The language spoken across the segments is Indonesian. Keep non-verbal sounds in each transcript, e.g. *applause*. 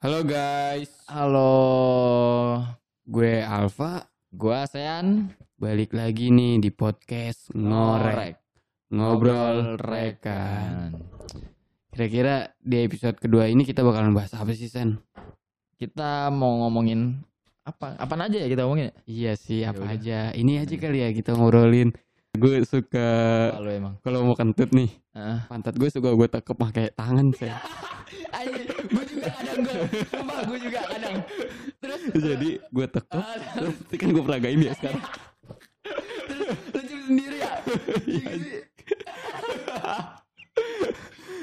Halo guys, Halo, gue Alfa. gue ASEAN Balik lagi nih di podcast Ngorek. Ngobrol rekan. Kira-kira di episode kedua ini kita bakalan bahas apa sih Sen? Kita mau ngomongin apa? Apaan aja ya kita ngomongin? Iya sih, apa Yaudah. aja. Ini aja kali ya kita ngobrolin. Gue suka Kalau emang. kalau mau kentut nih, Heeh. pantat gue suka gue tekep pakai tangan Sen. *laughs* gue kadang gue, sumpah gue juga kadang. Terus Jadi gue tekep, terus nanti kan gue peragain ya sekarang. lu cium sendiri ya? Iya sih.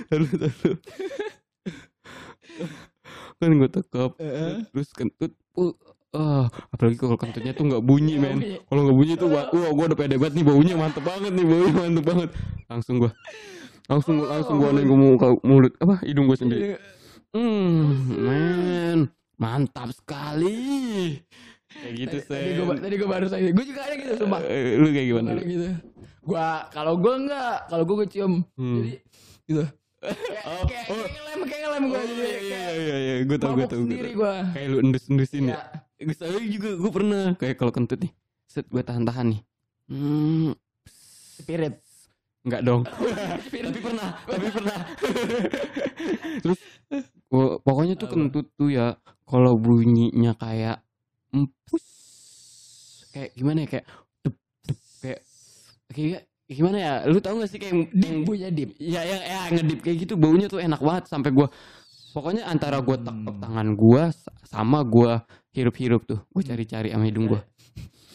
Lalu, lalu. kan gue tekep, Heeh. terus kentut uh, ah, apalagi kalau kentutnya tuh nggak bunyi Nggak men kalau nggak bunyi tuh wah wah, gue udah pede banget nih baunya mantep banget nih baunya mantep banget langsung gue langsung langsung gue nih gue mau ke mulut apa hidung gue sendiri hmm men mantap sekali kayak gitu Tadi sih gue tadi gue baru saja. Gue juga ada gitu sumpah. lu kayak gimana lu? gitu. Gua kalau gue enggak, kalau gue gue cium. Hmm. Jadi gitu. *laughs* Oh, Kayak oh. kayak ngelem, kayak ngelem gue Oh, iya iya iya iya gue tau gue tau sendiri gue. kayak lu endus endusin ya gue saya juga gue pernah kayak kalau kentut nih set gue tahan tahan nih hmm Spirit. Enggak dong. *laughs* tapi pernah, tapi *laughs* pernah. Terus pokoknya tuh Apa? kentut tuh ya kalau bunyinya kayak empus kayak gimana ya kayak dup, dup, kayak kayak gimana ya? Lu tahu gak sih kayak Dip punya dip. ya yang ya, ngedip kayak gitu baunya tuh enak banget sampai gua pokoknya antara gua tekuk tangan gua sama gua hirup-hirup tuh. Gua Hmm. cari-cari sama hidung gua.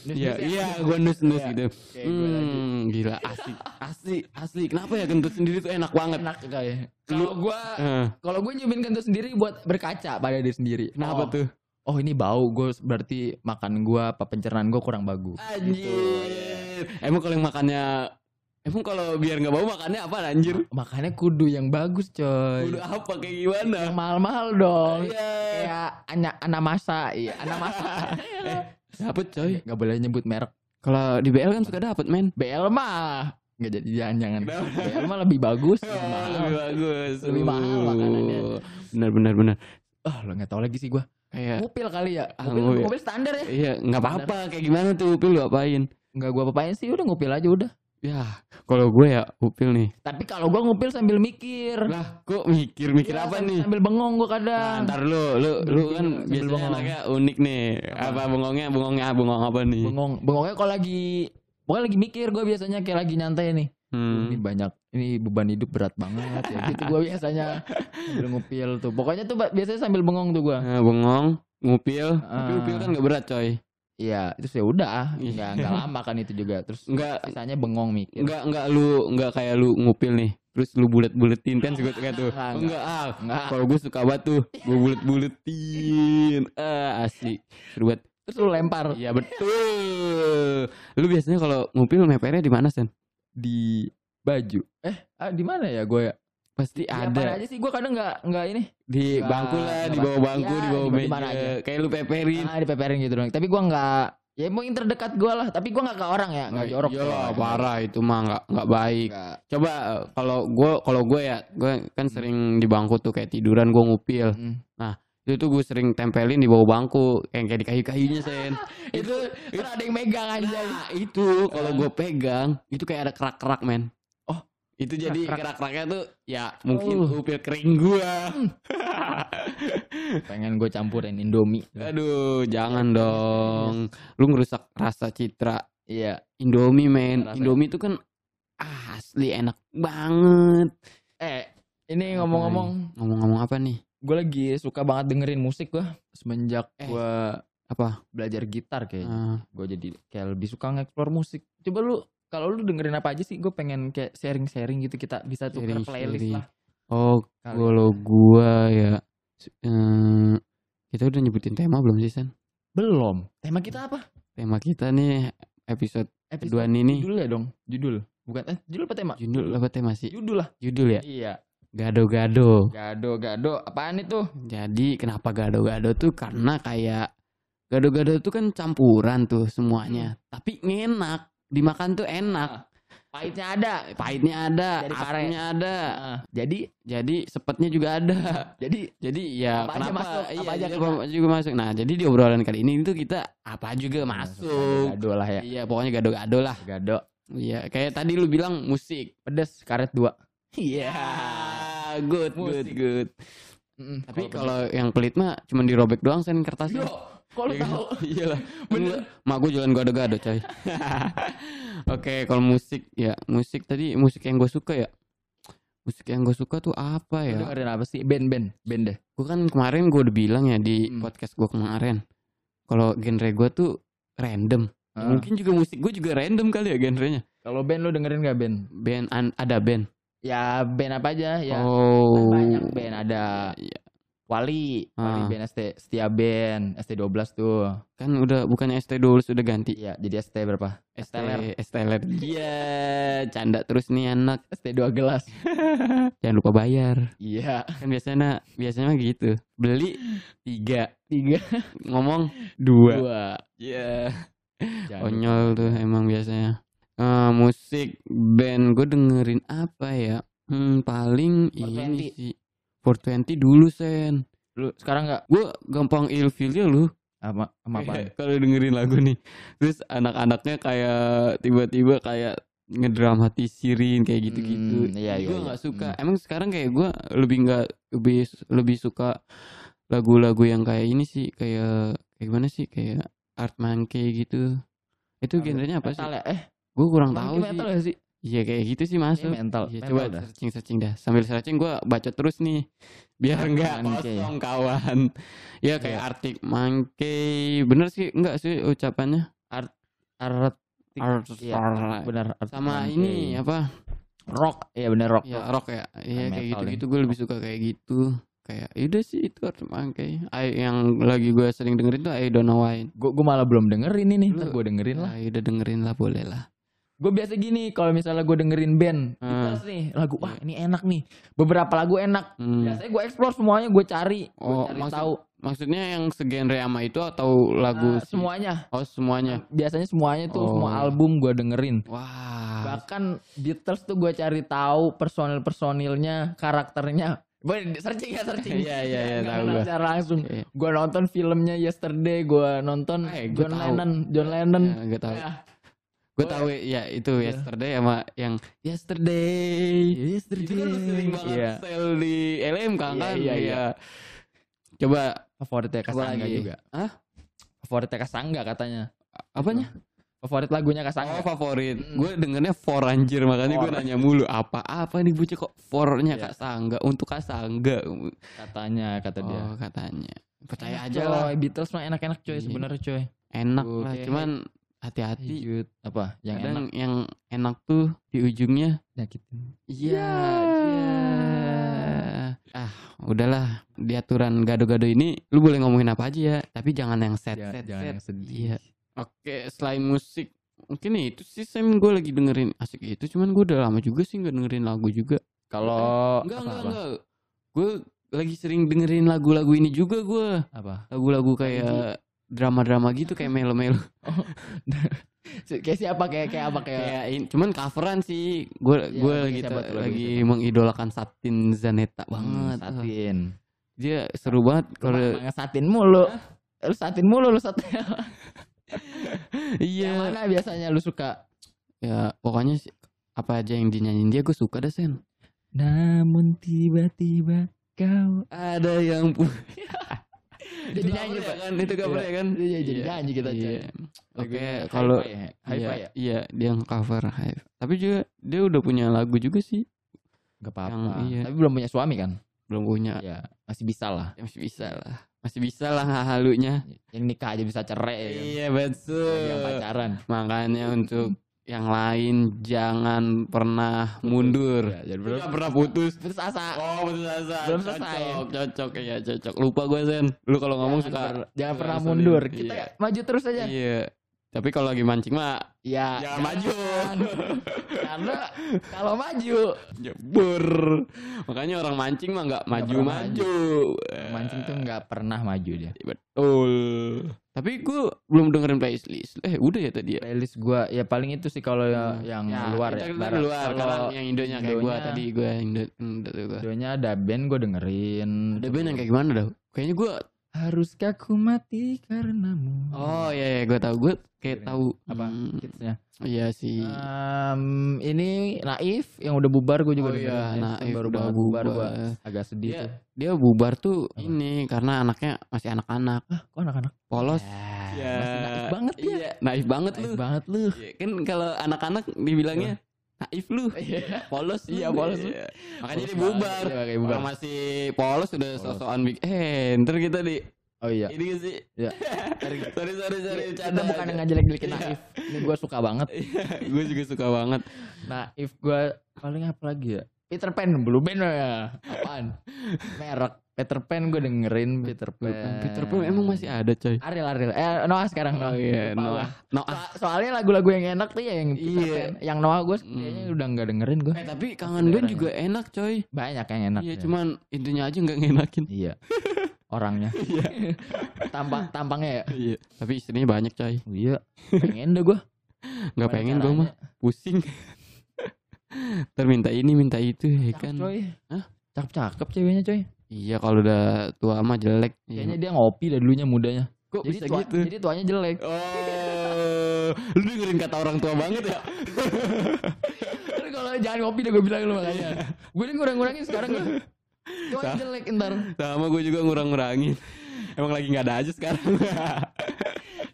Iya, ya. iya, gua nus-nus Iya. gitu. Kayak gue lagi. Hmm, gila asli, asli, asli. Kenapa ya kentut sendiri tuh enak banget? Enak kayak. Kalau gua Eh, kalau gue nyumin kentut sendiri buat berkaca pada diri sendiri. kenapa oh, tuh? Oh ini bau, gue berarti makan gua apa pencernaan gue kurang bagus. Anjir. Gitu. Emang kalau yang makannya Emang kalau biar nggak bau makannya apa anjir? Makanya kudu yang bagus coy. Udah apa kayak gimana? Mahal-mahal dong. Iya. Kayak anak anamasa, iya anamasa. *laughs* Dapet coy. Gak boleh nyebut merek. Kalau di BL kan suka dapet men. BL mah nggak jadi jangan-jangan. Kenapa? BL mah lebih bagus, *laughs* lebih mahal. Lebih bagus. Lebih mahal makanannya. Benar benar benar. Ah, lo nggak tahu lagi sih gua. Kayak Ngupil kali ya. Ah, Ngupil, ngupil. ngupil standar ya. iya nggak apa-apa kayak gimana tuh upil lu apain? Nggak gua apa-apain sih, udah ngupil aja udah. Ya kalau gue ya upil nih. Tapi kalau gua ngupil sambil mikir. Lah kok mikir mikir Iya, apa sambil- nih? Sambil bengong Nah, kadang. ntar lu, lu, lu kan sambil biasanya bengong. anaknya unik nih. Apa? Apa bengongnya, bengongnya, bengong apa nih? Bengong, bengongnya kalau lagi pokoknya lagi mikir gua biasanya kayak lagi nyantai nih. Hmm. Ini banyak, ini beban hidup berat banget ya. Gitu gua biasanya sambil ngupil tuh. Pokoknya tuh biasanya sambil bengong tuh gua. Nah, bengong, ngupil, tapi Ah. upil kan gak berat coy. Iya, terus ya udah, Iya. nggak nggak lama kan itu juga. Terus Enggak, sisanya bengong mikir. enggak, enggak lu, enggak kayak lu ngupil nih. Terus lu bulet-buletin kan suka suka tuh. Enggak, enggak, ah. Enggak. Kalau gue suka banget tuh, gue bulet-buletin. Ah, asik. Seru banget. Terus lu lempar Iya betul. Lu biasanya kalau ngupil mepernya di mana, Sen? di baju. Eh, ah, di mana ya gue ya? Pasti Dilempar ada aja sih gue kadang nggak nggak ini. di Enggak, bangku lah, di bawah bangku, Iya, di bawah di- di meja. aja. Kayak lu peperin. Ah, dipeperin gitu dong. Tapi gua nggak ya mungkin terdekat gua lah, tapi gua nggak ke orang ya, nggak jorok. Iya lah, orang. parah itu mah nggak nggak baik. Nggak. Coba eh, kalau gue kalau gue ya, gue kan sering di bangku tuh kayak tiduran gue ngupil. Mm. Itu tuh gue sering tempelin di bawah bangku, kayak kayak di kayu-kayunya sen. *laughs* itu itu ada yang megang aja. Nah, itu kalau gue pegang, itu kayak ada kerak-kerak men. Itu jadi *laughs* kerak-kerak. kerak-keraknya tuh ya mungkin Oh. upil kering gua. *laughs* Pengen gue campurin Indomie. Aduh, jangan dong. Lu ngerusak rasa citra Iya. Indomie men. Indomie itu kan asli enak banget. Eh, ini ngomong-ngomong, Ngomong-ngomong apa nih? gue lagi suka banget dengerin musik gua semenjak Eh. gua Apa? belajar gitar kayaknya. Ah, Gue jadi kayak lebih suka nge-explore musik. Coba lu kalau lu dengerin apa aja sih? Gue pengen kayak sharing-sharing gitu kita bisa tuker playlist Sharing-sharing. lah. oh, kalau gua ya eh, kita udah nyebutin tema belum sih Sen? Belum. Tema kita apa? Tema kita nih episode Episode kedua ini nih. Judul ya dong, judul. Bukan eh judul apa tema? Judul apa tema sih? Judul lah. Judul ya? Iya. Gado-gado. Gado gado apaan itu? Jadi kenapa gado-gado tuh karena kayak gado-gado tuh kan campuran tuh semuanya. Tapi enak, dimakan tuh enak. Pahitnya ada. pahitnya ada pare. asamnya ada Heeh. jadi jadi sepetnya juga ada *laughs* jadi jadi ya Apa aja kenapa masuk, iya, apa aja iya, kena. apa juga masuk nah jadi di obrolan kali ini itu kita apa juga masuk Gado lah ya. iya pokoknya gado-gado lah Gado. iya kayak tadi lu bilang musik Pedes karet dua. iya good good Musik. good Mm-mm. tapi kalau yang pelit mah cuma dirobek doang sen kertasnya Yo, kok lu Iya kan? tahu? *laughs* Iyalah. Bener. Mak gue jualan gado-gado coy. *laughs* Oke, kalau musik ya, musik tadi musik yang gue suka ya. Musik yang gue suka tuh apa Lu ya? dengerin apa sih? Band band deh. Gue kan kemarin gue udah bilang ya di Hmm. podcast gue kemarin. Kalau genre gue tuh random. Ya, Ah. Mungkin juga musik gue juga random kali ya genrenya. Kalau band lu dengerin gak band? Band an- ada band. Ya band apa aja ya. oh. Banyak band ada Iya. Wali, Wali Ah. band ST Setia Band, ST12 tuh. Kan udah bukannya ST dulu sudah ganti. Iya, jadi ST berapa? ST Esteller. Esteller. Iya, canda terus nih anak. ST 2 gelas. *laughs* Jangan lupa bayar. Iya, kan biasanya biasanya mah gitu beli tiga tiga ngomong *laughs* dua dua. ya Jangan konyol tuh emang biasanya Eh, musik band gue dengerin apa ya hmm, paling ini 420. sih 420 dulu sen. Lu sekarang nggak? Gue gampang ilfilnya lu apa? Sama apa? Kayak kalau dengerin lagu nih. Terus anak-anaknya kayak tiba-tiba kayak ngedramatisirin kayak gitu-gitu. Hmm, iya, iya, gue iya. nggak suka. Hmm. emang sekarang kayak gue lebih nggak lebih lebih suka lagu-lagu yang kayak ini sih. Kayak kayak gimana sih? Kayak art monkey gitu. Itu genrenya apa sih? Ya? Eh, gue kurang Monkey tahu metal sih. ya sih? Iya kayak gitu sih masuk Ini mental. Iya, mental coba dah. searching searching dah sambil searching gue baca terus nih biar Arctic nggak Monkey. kosong kawan ya kayak Iya. Arctic Monkey bener sih enggak sih ucapannya Art Art Iya, benar. Arctic sama Monkey. ini apa rock. Iya benar rock. ya rock ya iya kayak gitu ya. gitu gue lebih suka kayak gitu kayak udah sih itu Arctic Monkey I, yang lagi gue sering dengerin tuh I don't know why Gue gue malah belum dengerin ini. Ntar gue dengerin lah. Ah, udah dengerin lah boleh lah Gue biasa gini kalau misalnya gue dengerin band, Hmm. Nih lagu wah ini enak nih. Beberapa lagu enak. Hmm. Biasanya gue explore semuanya, gue cari, gue Oh, cari maksud- tahu maksudnya yang segenre sama itu atau lagu si- semuanya. oh semuanya Biasanya semuanya tuh Oh. semua album gue dengerin. wah Bahkan Beatles tuh gue cari tahu personil personilnya, karakternya. Boleh searching ya searching. Iya, iya, iya, Nggak tahu gua. secara langsung. Iya. Gue nonton filmnya Yesterday, gue nonton Eh, gua John tahu. Lennon, John Lennon. Ya, gue tahu Ya. Gue tahu ya itu Iya. yesterday sama yang yesterday Yesterday. itu kan sering banget Iya. sel di LM kan Iya, kan iya, iya. coba Favoritnya Kasangga juga. Hah? Favoritnya Kasangga katanya. apanya Favorit lagunya Kasangga. Oh favorit, Mm. gue dengernya for anjir makanya gue nanya mulu apa apa nih bocah kok fornya Iya. kak Sangga untuk kak Sangga katanya kata dia. oh katanya percaya Enak, aja coy. lah Beatles mah enak-enak coy Iya. sebenarnya coy. enak Oke. lah cuman hati-hati. Apa? Yang kadang enak yang enak tuh di ujungnya nyakitin. iya Ya. iya. ah udahlah di aturan gado-gado ini lu boleh ngomongin apa aja ya tapi jangan yang set Jangan, set jangan set yang sedih. Iya. Oke, selain musik, mungkin itu sih Sam gue lagi dengerin asik itu, cuman gue udah lama juga sih nggak dengerin lagu juga. Kalau enggak, apa, enggak, apa? enggak. Gue lagi sering dengerin lagu-lagu ini juga gue. Apa? Lagu-lagu kayak drama-drama gitu kayak melo-melo. *laughs* kayak siapa kayak kayak apa kayak kayak in- cuman coveran sih. Gue Iya, gue lagunya lagi siapa? mengidolakan Satin Zaneta Hmm, banget. satin. Dia seru banget kalau satin mulu. Lu satin mulu lu satin. *laughs* Yang iya. mana biasanya lu suka? Ya pokoknya sih apa aja yang dinyanyiin dia gue suka deh Sen. Namun tiba-tiba kau Ada yang pu- *laughs* *laughs* jadi nyanyi pak ya kan? Itu cover ya kan? Iya, jadi Iya. nyanyi kita Iya. coy. Oke, kalau ya? iya, ya? iya, dia yang cover Hive. Tapi juga dia udah punya lagu juga sih. Gak apa-apa. Iya. Tapi belum punya suami kan? Belum punya. Ya masih bisa lah. Ya, masih bisa lah. Masih bisa lah halunya. Yang nikah aja bisa cerai kan? Iya, betul. Yang pacaran. Makanya untuk yang lain jangan pernah mundur. Ya, Jangan pernah putus. putus asa. Oh, betul asa. Belum selesai. Cocok, cocok ya, cocok. Lupa gue Sen. Lu kalau ngomong jangan, suka per- jangan pernah ngeselin. mundur. Kita Iya. maju terus aja. Iya. Tapi kalau lagi mancing mah Ya, jangan maju. Karena kalau maju Jebur. Makanya orang mancing mah nggak maju-maju. mancing tuh nggak pernah maju dia. Betul. Tapi gue belum dengerin playlist. Eh udah ya tadi ya. Playlist gua ya paling itu sih kalau ya- yang luar ya. kita luar. Kalau yang Indonya kayak gue Indonya- tadi gue Indo, gua. Indonya ada band gue dengerin. Ada band yang kayak gimana dah? Kayaknya gue Haruskah ku mati karenamu? Oh iya, iya gue tahu gue kayak Keren. tahu apa Hmm, hitsnya? iya sih. Em, ini Naif yang udah bubar gue juga Oh iya, Naif Naif baru udah bubar, bubar. gua agak sedih Dia, tuh. dia bubar tuh Apa? ini karena anaknya masih anak-anak. Ah, kok anak-anak? Polos. Ya, masih naif banget ya. Iya, naif banget Naif lu. banget lu. Iya, kan kalau anak-anak dibilangnya naif lu. *laughs* Iya. Polos. Iya, polos lu. Iya. Makanya Polos dia bubar. iya, bubar. Orang masih polos udah sosokan bikin. Eh, ntar kita di Oh iya. ini gak sih? Iya. sorry, sorry, sorry. Kita bukan yang ngajelek-jelekin Iya. Naif. Ini gue suka banget. *laughs* gue juga suka banget. Naif gue paling apa lagi ya? Peter Pan, Blue Band ya. Apaan? Merek. Peter Pan gue dengerin Peter Pan. Peter Pan emang masih ada coy. Ariel Ariel. Eh Noah sekarang Noah. Oh iya, Noah. Noah. So- soalnya lagu-lagu yang enak tuh ya yang Peter Iya. Pan. Yang Noah gue kayaknya Hmm. udah nggak dengerin gue. Eh tapi kangen band juga enak coy. Banyak yang enak. Iya, ya. cuman intinya aja nggak ngenakin. Iya. Orangnya. *laughs* Tampang tampangnya ya. Iya. Tapi istrinya banyak coy. Iya. Pengen deh gue. Nggak pengen gue mah. Pusing. Ntar minta ini minta itu ya Cakep kan. coy. Hah? Cakep-cakep ceweknya coy. Iya kalau udah tua mah jelek. Kayaknya dia ngopi dari dulunya mudanya. kok Jadi bisa tua, gitu. jadi tuanya jelek. Oh, lu dengerin kata orang tua banget ya? *laughs* Tapi kalau jangan ngopi deh gue bilang lu makanya. gue ini ngurang-ngurangin sekarang gue. Tuanya jelek ntar. Sama gue juga ngurang-ngurangin. Emang lagi nggak ada aja sekarang. *laughs*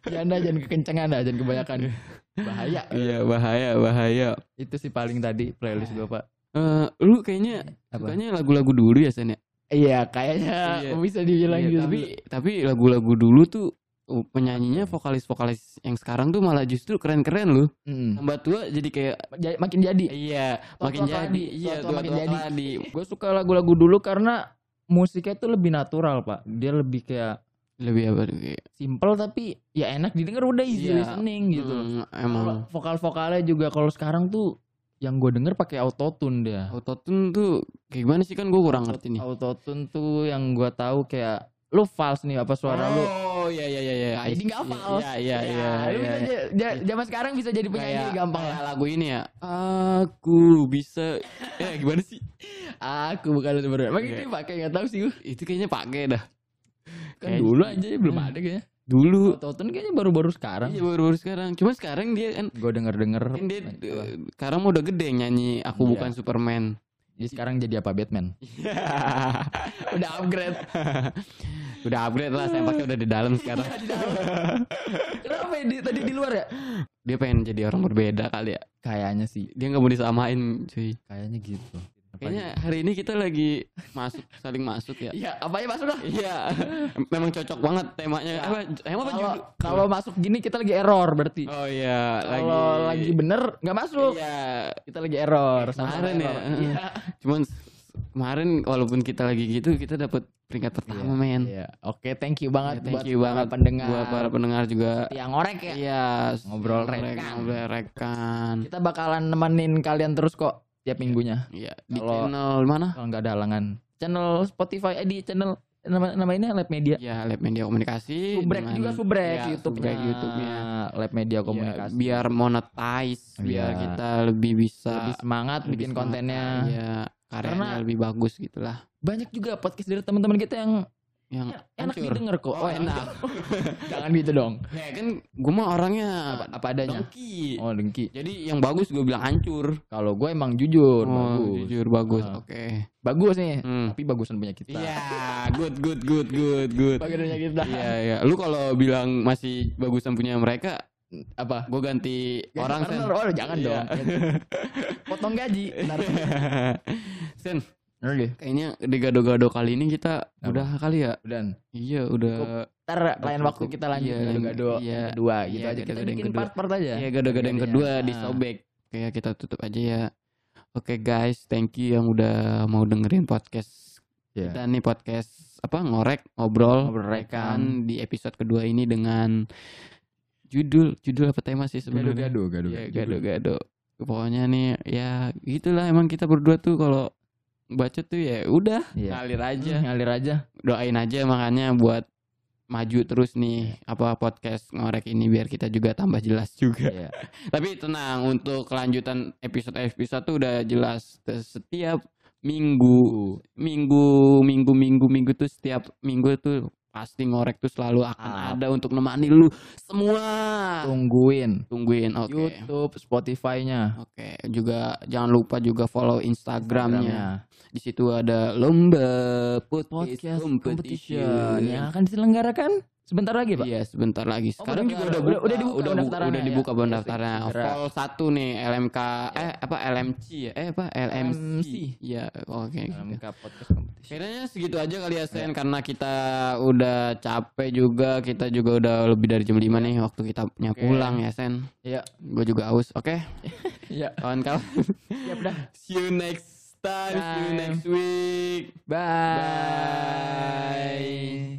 Jangan jangan kekencengan dah, jangan kebanyakan. *laughs* Bahaya. iya bahaya bahaya. Itu sih paling tadi playlist gue pak. Eh, lu kayaknya Apa? sukanya lagu-lagu dulu ya Sen ya? Iya kayaknya Iya. *laughs* bisa dibilang Iya, gitu. tapi tapi lagu-lagu dulu tuh uh, penyanyinya vokalis-vokalis yang sekarang tuh malah justru keren-keren loh. Mm. Tambah tua jadi kayak Ja- makin jadi. iya Tua-tua makin jadi. Iya, tua-tua makin jadi. Gue suka lagu-lagu dulu karena musiknya tuh lebih natural pak. Dia lebih kayak Lebih apa kayak simple tapi ya enak didengar udah easy Iya. listening gitu. mm, Kalau emang vokal-vokalnya juga kalau sekarang tuh yang gue denger pakai autotune dia. autotune tuh kayak gimana sih kan gue kurang ngerti nih. Autotune tuh yang gue tahu kayak lu false nih apa suara lu. Oh iya iya iya iya. Jadi nggak false. Iya iya iya. Ya, lu iya, bisa aja- ja- zaman sekarang bisa jadi penyanyi Kayak- gampang kayak lah. lagu ini ya. Aku bisa. *laughs* Eh gimana sih? Aku bukan lu baru. Emang Iya. ini pakai nggak tahu sih gue. Itu kayaknya pakai dah. Kan Kayak- dulu aja belum Hmm. ada kayaknya. Dulu. Autotune kayaknya baru-baru sekarang. Iya baru-baru sekarang. Cuma sekarang dia kan Gue denger-denger. kan dia eh, sekarang udah gede nyanyi aku Iya. bukan Superman. Jadi sekarang jadi apa Batman? *laughs* Udah upgrade. *laughs* udah upgrade lah sempaknya udah di dalam sekarang. Kenapa ya? Di- tadi di luar ya? Dia pengen jadi orang berbeda kali ya. Kayaknya sih. Dia nggak mau disamain cuy. Kayaknya gitu. Kayaknya hari ini kita lagi masuk saling masuk ya. Iya, apa ya masuk dah? Iya, memang cocok banget temanya. Ya. Apa, emang apa Kalau judul? kalau masuk gini kita lagi error berarti. Oh iya, Kalau lagi bener nggak masuk. Iya, Kita lagi error. Kemarin ya. Iya. *laughs* cuman kemarin walaupun kita lagi gitu, kita dapat peringkat pertama men. Iya. Oke, thank you banget thank buat you para banget pendengar. buat para pendengar juga. yang ngorek ya. Iya, Ngobrol rekan. ngobrol rekan. Kita bakalan nemenin kalian terus kok tiap minggunya. Iya, di Kalau- channel mana? Kalau nggak ada halangan. Channel Spotify eh, di channel nama nama ini Lab Media. Ya, Lab Media Komunikasi. Subrek dengan- juga subrek ya, YouTube-nya. YouTube-nya. Lab Media Ya, Komunikasi. biar monetize, biar Iya. kita lebih bisa lebih semangat lebih bikin semangat, kontennya. Iya, karyanya Karena- lebih bagus gitulah. Banyak juga podcast dari teman-teman kita yang Yang enak hancur. didengar kok. Oh, enak. *laughs* Jangan gitu dong. Ya kan gue mah orangnya Apa, apa adanya. dengki. Oh, dengki. Jadi yang bagus gue bilang hancur. Kalau gue emang jujur, Oh, bagus. jujur bagus. Ah. Oke. Bagus nih. Hmm. Tapi bagusan punya kita. Iya, good good good good good. Bagusan punya kita. Iya iya. Lu kalau bilang masih bagusan punya mereka, Apa? gue ganti Gaji orang sen. Oh, jangan Iya. dong. *laughs* Potong gaji. Ntar. sen, Oke. kayaknya di gado-gado kali ini kita Apa? udah kali ya. Dan Iya, udah. ntar lain waktu kita lanjut Iya, gado-gado iya. yang kedua gitu Iya, aja. Kita gado-gado yang bikin kedua. part-part aja. Iya, gado-gado yang kedua Ah. disobek. Kayak kita tutup aja ya. Oke guys, thank you yang udah mau dengerin podcast Iya. kita nih podcast apa ngorek ngobrol Ngobrol rekan di episode kedua ini dengan judul judul apa tema sih sebenarnya Gado, gado, Iya, gado-gado. Pokoknya nih ya gitulah emang kita berdua tuh kalau baca tuh ya udah Iya. ngalir aja. Hmm, ngalir aja. Doain aja makanya buat maju terus nih apa podcast ngorek ini biar kita juga tambah jelas juga. Iya. *laughs* Tapi tenang untuk kelanjutan episode-episode tuh udah jelas setiap minggu minggu minggu minggu minggu tuh setiap minggu tuh pasti ngorek tuh selalu akan Ah. ada untuk nemani lu semua. Tungguin Tungguin oke. YouTube, Spotify-nya, Oke, juga jangan lupa juga follow Instagramnya. Instagramnya. Di situ ada lomba podcast, Podcast competition. competition yang akan diselenggarakan sebentar lagi, Pak. Iya, sebentar lagi. Oh, Sekarang udah- juga udah- udah, udah- udah dibuka udah, udah ya? dibuka pendaftarannya. segera. Vol 1 nih LMK eh apa LMC ya? Eh apa LMC. Iya, oke. Gitu. Cup podcast competition. Kayaknya segitu aja kali ya. Sen karena kita udah capek juga, kita juga udah lebih dari jam 5 nih waktu kita Oke. pulang ya Sen. Iya. Gue juga aus. Oke, Iya. *laughs* kawan-kawan. Siap dah. See you next time. See you next week. Bye. Bye.